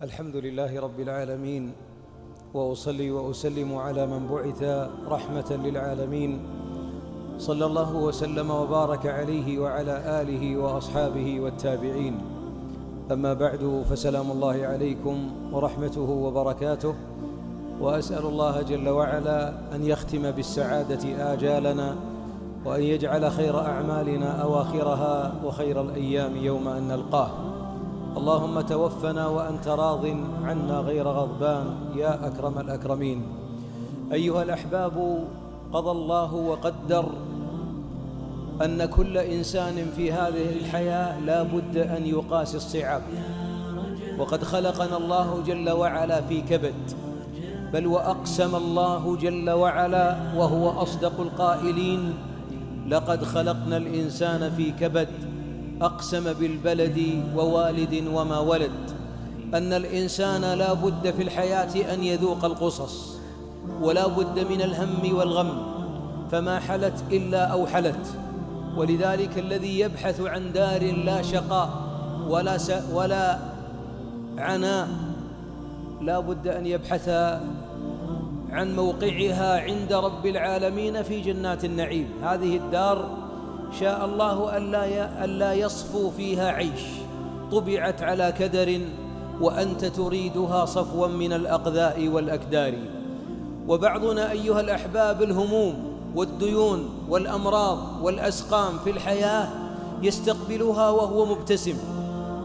الحمد لله رب العالمين وأصلي وأسلم على من بعث رحمة للعالمين. صلى الله وسلم وبارك عليه وعلى آله وأصحابه والتابعين. أما بعد فسلام الله عليكم ورحمته وبركاته. وأسأل الله جل وعلا أن يختم بالسعادة آجالنا وأن يجعل خير أعمالنا أواخرها وخير الأيام يوم أن نلقاه. اللهم توفنا وأنت راض عنا غير غضبان يا أكرم الأكرمين. أيها الأحباب قضى الله وقدر أن كل إنسان في هذه الحياة لا بد أن يقاسي الصعاب. وقد خلقنا الله جل وعلا في كبد بل وأقسم الله جل وعلا وهو أصدق القائلين لقد خلقنا الإنسان في كبد أقسم بالبلد ووالد وما ولد أن الإنسان لا بد في الحياة أن يذوق القصص ولا بد من الهم والغم فما حلت إلا اوحلت ولذلك الذي يبحث عن دار لا شقاء ولا س ولا عناء لا بد أن يبحث عن موقعها عند رب العالمين في جنات النعيم. هذه الدار شاء الله ألا ألا يصفو فيها عيش. طبعت على كدر وأنت تريدها صفوا من الأقذاء والأكدار. وبعضنا أيها الأحباب الهموم والديون والأمراض والأسقام في الحياة يستقبلها وهو مبتسم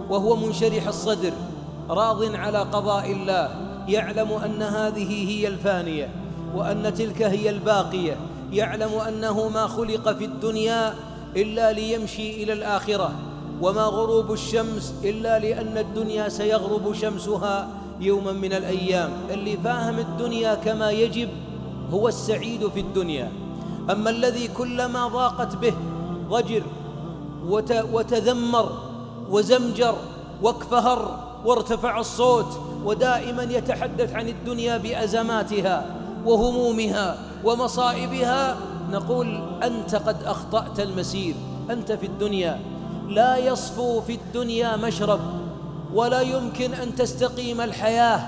وهو منشرح الصدر راض على قضاء الله يعلم أن هذه هي الفانية وأن تلك هي الباقية يعلم أنه ما خلق في الدنيا إلا ليمشي إلى الآخرة. وما غروب الشمس إلا لأن الدنيا سيغرب شمسها يوما من الأيام. اللي فاهم الدنيا كما يجب هو السعيد في الدنيا. أما الذي كلما ضاقت به ضجر وتذمر وزمجر واكفهر وارتفع الصوت ودائما يتحدث عن الدنيا بأزماتها وهمومها ومصائبها نقول أنت قد أخطأت المسير أنت في الدنيا. لا يصفو في الدنيا مشرب ولا يمكن أن تستقيم الحياة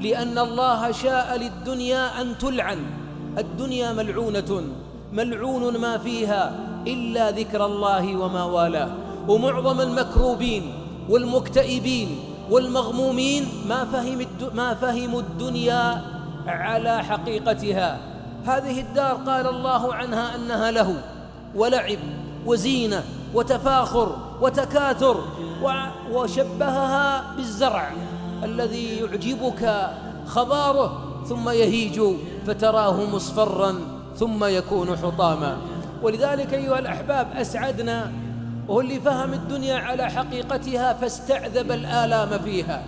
لأن الله شاء للدنيا أن تلعن. الدنيا ملعونة ملعون ما فيها إلا ذكر الله وما والاه. ومعظم المكروبين والمكتئبين والمغمومين ما فهم ما فهموا الدنيا على حقيقتها. هذه الدار قال الله عنها أنها له ولعب وزينة وتفاخر وتكاثر وشبهها بالزرع الذي يعجبك خباره ثم يهيج فتراه مصفرا ثم يكون حطاما. ولذلك أيها الأحباب أسعدنا وهو اللي فهم الدنيا على حقيقتها فاستعذب الآلام فيها.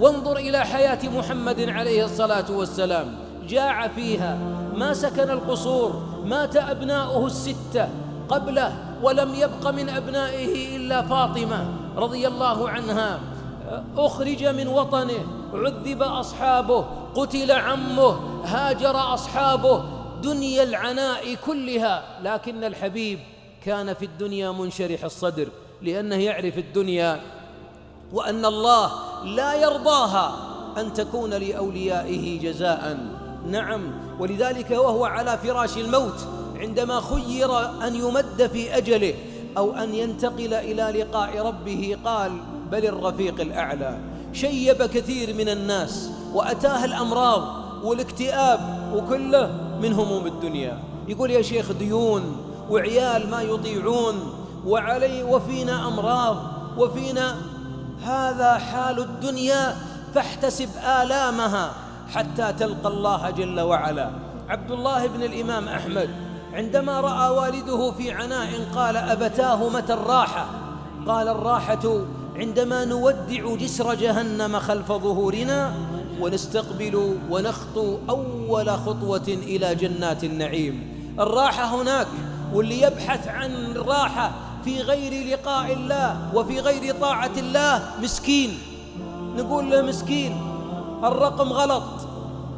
وانظر إلى حياة محمد عليه الصلاة والسلام جاع فيها. ما سكن القصور مات أبناؤه الستة قبله ولم يبق من أبنائه إلا فاطمة رضي الله عنها. أخرج من وطنه عذب أصحابه قتل عمه هاجر أصحابه دنيا العناء كلها. لكن الحبيب كان في الدنيا منشرح الصدر لأنه يعرف الدنيا وأن الله لا يرضاها أن تكون لأوليائه جزاء. نعم ولذلك وهو على فراش الموت عندما خير أن يمد في أجله أو أن ينتقل إلى لقاء ربه قال بل الرفيق الأعلى. شيب كثير من الناس وأتاه الأمراض والاكتئاب وكله من هموم الدنيا. يقول يا شيخ ديون وعيال ما يطيعون وعلي وفينا أمراض وفينا هذا حال الدنيا فاحتسب آلامها. حتى تلقى الله جل وعلا. عبد الله بن الإمام أحمد عندما رأى والده في عناء قال أبتاه متى الراحة؟ قال الراحة عندما نودع جسر جهنم خلف ظهورنا ونستقبل ونخطو أول خطوة إلى جنات النعيم. الراحة هناك واللي يبحث عن الراحة في غير لقاء الله وفي غير طاعة الله مسكين. نقول له مسكين الرقم غلط.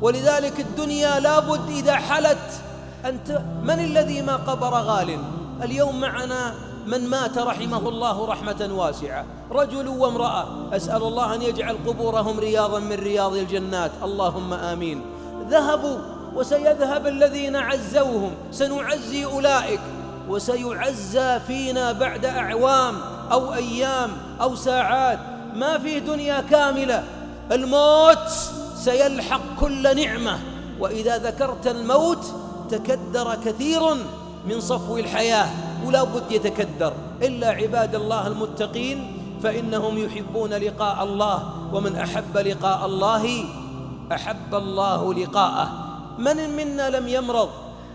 ولذلك الدنيا لابد إذا حلت أنت من الذي ما قبر غال؟ اليوم معنا من مات رحمه الله رحمة واسعة. رجل وامرأة. أسأل الله أن يجعل قبورهم رياضا من رياض الجنات. اللهم آمين. ذهبوا وسيذهب الذين عزوهم. سنعزي أولئك. وسيعزى فينا بعد أعوام أو أيام أو ساعات. ما في دنيا كاملة. الموت سيلحق كل نعمة. وإذا ذكرت الموت تكدر كثير من صفو الحياة ولا بد يتكدر. إلا عباد الله المتقين فإنهم يحبون لقاء الله ومن أحب لقاء الله أحب الله لقاءه. من منا لم يمرض؟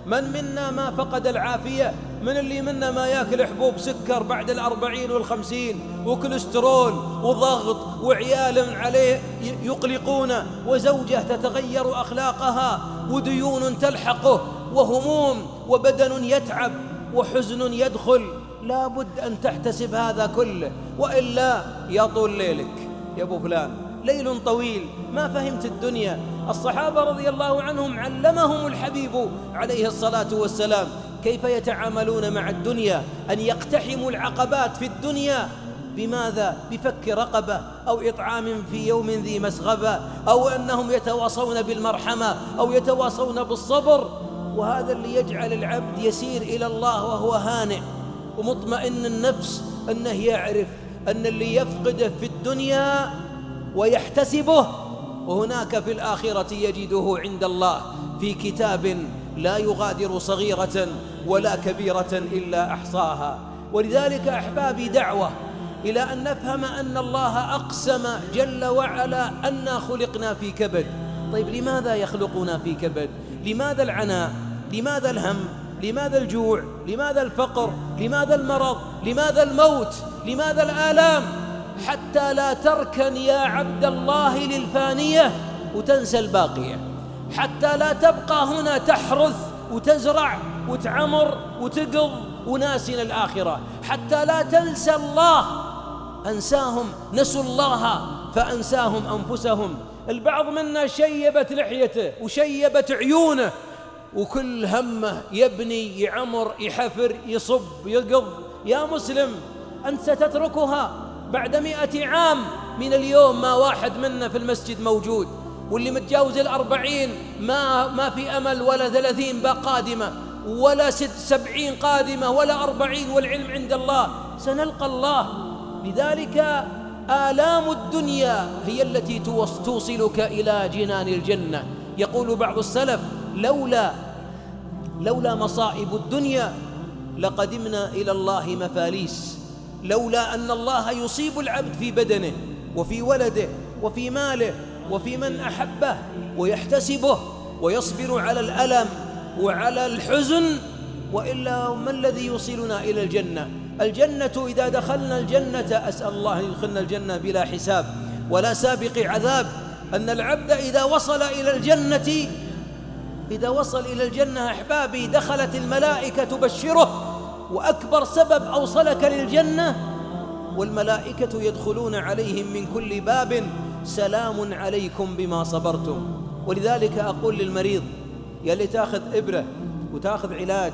من منا ما فقد العافية؟ من اللي منا ما ياكل حبوب سكر بعد الأربعين والخمسين وكوليسترول وضغط وعيال عليه يقلقونه وزوجة تتغير أخلاقها وديون تلحقه وهموم وبدن يتعب وحزن يدخل. لا بد أن تحتسب هذا كله وإلا يطول ليلك. يا أبو فلان ليل طويل ما فهمت الدنيا. الصحابة رضي الله عنهم علمهم الحبيب عليه الصلاة والسلام. كيف يتعاملون مع الدنيا؟ أن يقتحموا العقبات في الدنيا؟ بماذا؟ بفك رقبة أو إطعام في يوم ذي مسغبة أو أنهم يتواصون بالمرحمة أو يتواصون بالصبر؟ وهذا اللي يجعل العبد يسير إلى الله وهو هانئ ومطمئن النفس أنه يعرف أن اللي يفقده في الدنيا ويحتسبه وهناك في الآخرة يجده عند الله في كتاب لا يغادر صغيرة ولا كبيرة إلا أحصاها. ولذلك أحبابي دعوة إلى أن نفهم أن الله أقسم جل وعلا أنا خلقنا في كبد. طيب لماذا يخلقنا في كبد؟ لماذا العناء؟ لماذا الهم؟ لماذا الجوع؟ لماذا الفقر؟ لماذا المرض؟ لماذا الموت؟ لماذا الآلام؟ حتى لا تركن يا عبد الله للفانية وتنسى الباقية. حتى لا تبقى هنا تحرث وتزرع وتعمر وتقض وناسنا الآخرة. حتى لا تنسى الله. أنساهم نسوا الله فأنساهم أنفسهم. البعض منا شيبت لحيته وشيبت عيونه وكل همه يبني يعمر يحفر يصب يقض. يا مسلم أنت ستتركها بعد مئة عام. من اليوم ما واحد منا في المسجد موجود واللي متجاوز الأربعين ما, ما في أمل ولا ثلاثين قادمة ولا ست سبعين قادمة ولا أربعين والعلم عند الله سنلقى الله. لذلك آلام الدنيا هي التي توصلك إلى جنان الجنة. يقول بعض السلف لولا لولا مصائب الدنيا لقدمنا إلى الله مفاليس. لولا أن الله يصيب العبد في بدنه وفي ولده وفي ماله وفي من أحبه ويحتسبه ويصبر على الألم وعلى الحزن وإلا ما الذي يوصلنا إلى الجنة؟ الجنة إذا دخلنا الجنة أسأل الله أن يدخلنا الجنة بلا حساب ولا سابق عذاب. أن العبد إذا وصل إلى الجنة إذا وصل إلى الجنة أحبابي دخلت الملائكة تبشره وأكبر سبب أوصلك للجنة والملائكة يدخلون عليهم من كل باب. سلام عليكم بما صبرتم. ولذلك أقول للمريض يا اللي تاخذ إبرة وتاخذ علاج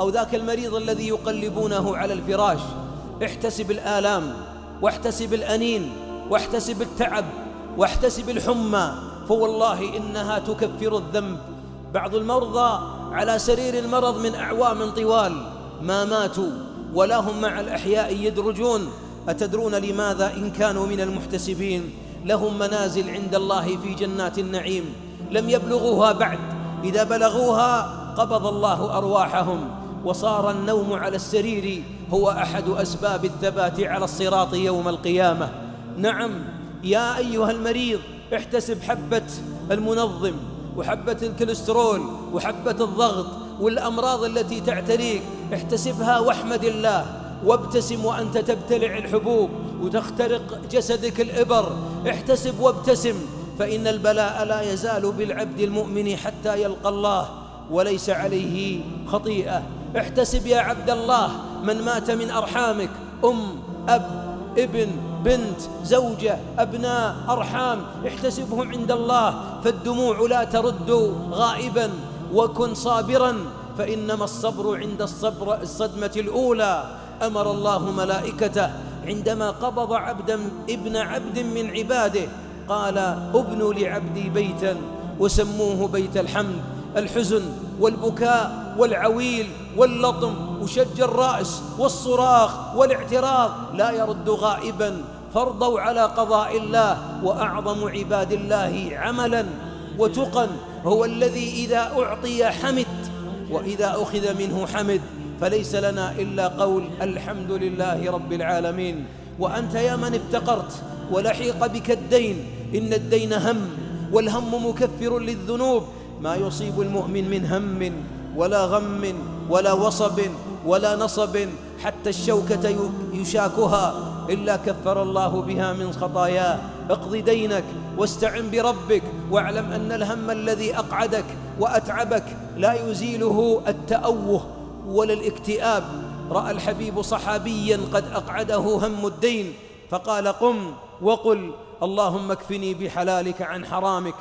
أو ذاك المريض الذي يقلبونه على الفراش احتسب الآلام واحتسب الأنين واحتسب التعب واحتسب الحمى فوالله إنها تكفر الذنب. بعض المرضى على سرير المرض من أعوام طوال ما ماتوا ولا هم مع الأحياء يدرجون. أتدرون لماذا إن كانوا من المحتسبين؟ لهم منازل عند الله في جنات النعيم. لم يبلغوها بعد. إذا بلغوها قبض الله أرواحهم وصار النوم على السرير هو أحد أسباب الثبات على الصراط يوم القيامة. نعم يا أيها المريض احتسب حبة المنظم وحبة الكوليسترول وحبة الضغط والأمراض التي تعتريك احتسبها واحمد الله وابتسم وأنت تبتلع الحبوب وتخترق جسدك الإبر. احتسب وابتسم فإن البلاء لا يزال بالعبد المؤمن حتى يلقى الله وليس عليه خطيئة. احتسب يا عبد الله من مات من أرحامك أم أب ابن بنت زوجة أبناء أرحام احتسبهم عند الله فالدموع لا ترد غائبا وكن صابرا فإنما الصبر عند الصبر الصدمة الأولى. أمر الله ملائكته عندما قبض عبدا ابن عبد من عباده قال ابنوا لعبدي بيتا وسموه بيت الحمد الحزن والبكاء والعويل واللطم وشج الرأس والصراخ والاعتراض لا يرد غائبا فارضوا على قضاء الله وأعظم عباد الله عملا. وتقا هو الذي إذا أعطي حمد وإذا أخذ منه حمد فليس لنا إلا قول الحمد لله رب العالمين. وأنت يا من افتقرت ولحيق بك الدين إن الدين هم والهم مكفر للذنوب. ما يصيب المؤمن من هم ولا غم ولا وصب ولا نصب. حتى الشوكة يشاكها. إلا كفر الله بها من خطاياه اقض دينك واستعن بربك. واعلم أن الهم الذي أقعدك وأتعبك لا يزيله التأوه ولا الاكتئاب رأى الحبيب صحابيا قد أقعده هم الدين. فقال قم وقل اللهم اكفني بحلالك عن حرامك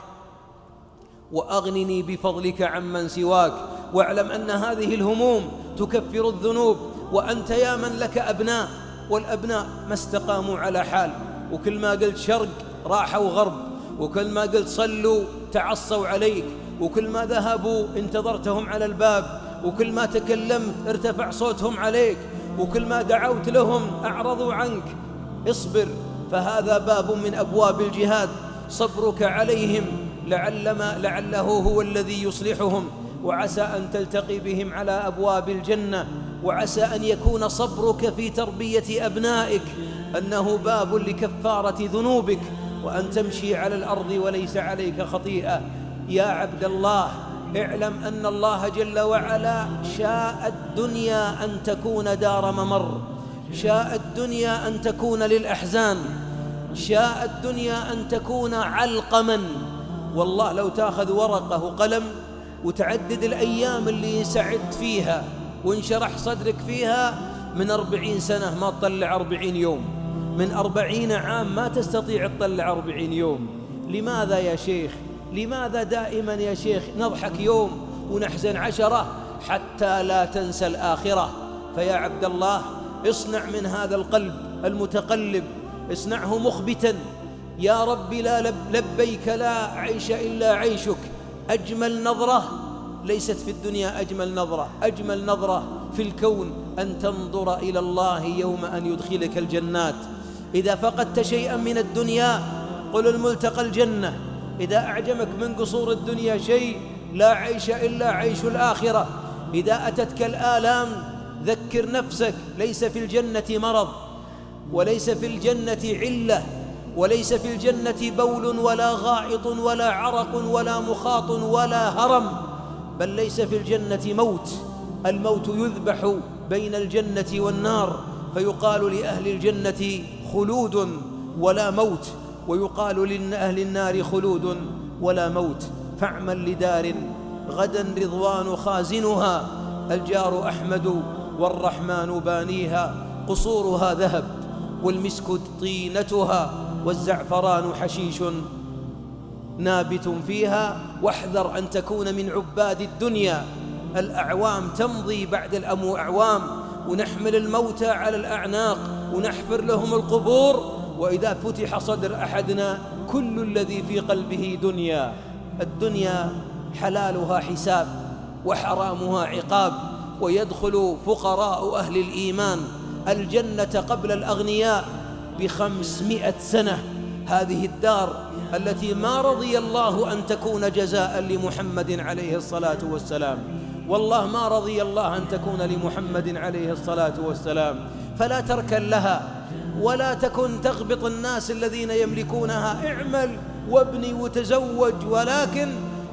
وأغنني بفضلك عمن سواك. واعلم أن هذه الهموم تكفر الذنوب وأنت يا من لك أبناء والأبناء ما استقاموا على حال. وكل ما قلت شرق راحوا غرب وكل ما قلت صلوا تعصوا عليك. وكل ما ذهبوا انتظرتهم على الباب وكل ما تكلمت ارتفع صوتهم عليك. وكل ما دعوت لهم أعرضوا عنك اصبر. فهذا باب من أبواب الجهاد. صبرك عليهم لعل ما لعله هو الذي يصلحهم. وعسى أن تلتقي بهم على أبواب الجنة. وعسى أن يكون صبرك في تربية أبنائك. أنه باب لكفارة ذنوبك. وأن تمشي على الأرض وليس عليك خطيئة. يا عبد الله اعلم أن الله جل وعلا شاء الدنيا أن تكون دار ممر. شاء الدنيا أن تكون للأحزان شاء الدنيا أن تكون علقما. والله لو تأخذ ورقة وقلم وتعدد الأيام اللي سعدت فيها وانشرح صدرك فيها من أربعين سنة ما تطلع أربعين يوم. من أربعين عام ما تستطيع تطلع أربعين يوم. لماذا يا شيخ؟ لماذا دائما يا شيخ نضحك يوم ونحزن عشرة حتى لا تنسى الآخرة؟ فيا عبد الله اصنع من هذا القلب المتقلب اصنعه مخبتا. يا رب لا لب لبيك لا عيش إلا عيشك. أجمل نظرة ليست في الدنيا أجمل نظرة أجمل نظرة في الكون. أن تنظر إلى الله يوم أن يدخلك الجنات. إذا فقدت شيئا من الدنيا قل الملتقى الجنة. إذا أعجمك من قصور الدنيا شيء لا عيش إلا عيش الآخرة. إذا أتتك الآلام ذكر نفسك ليس في الجنة مرض وليس في الجنة علة وليس في الجنة بول ولا غائط ولا عرق ولا مخاط ولا هرم بل ليس في الجنة موت. الموت يذبح بين الجنة والنار فيقال لأهل الجنة خلود ولا موت ويقال لأهل النار خلود ولا موت. فاعمل لدار غدا رضوان خازنها الجار أحمد والرحمن بانيها قصورها ذهب والمسك طينتها والزعفران حشيش نابت فيها. واحذر أن تكون من عباد الدنيا. الأعوام تمضي بعد الأعوام ونحمل الموتى على الأعناق ونحفر لهم القبور. وإذا فتح صدر أحدنا كل الذي في قلبه دنيا. الدنيا حلالها حساب وحرامها عقاب. ويدخل فقراء أهل الإيمان الجنة قبل الأغنياء بخمسمائة سنة. هذه الدار التي ما رضي الله أن تكون جزاء لمحمد عليه الصلاة والسلام. والله ما رضي الله أن تكون لمحمد عليه الصلاة والسلام. فلا تركن لها ولا تكن تغبط الناس الذين يملكونها. اعمل وابني وتزوج ولكن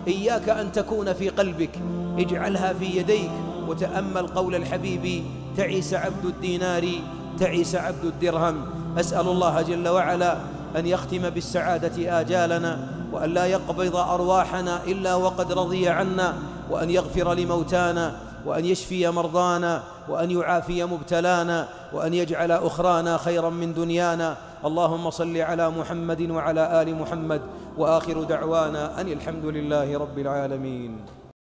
إياك أن تكون في قلبك. اجعلها في يديك. وتأمل قول الحبيب تعيس عبد الدينار تعيس عبد الدرهم. أسأل الله جل وعلا أن يختم بالسعادة آجالنا وأن لا يقبض أرواحنا إلا وقد رضي عنا وأن يغفر لموتانا وأن يشفي مرضانا وأن يعافي مبتلانا وأن يجعل أخرانا خيرا من دنيانا. اللهم صل على محمد وعلى آل محمد وآخر دعوانا أن الحمد لله رب العالمين.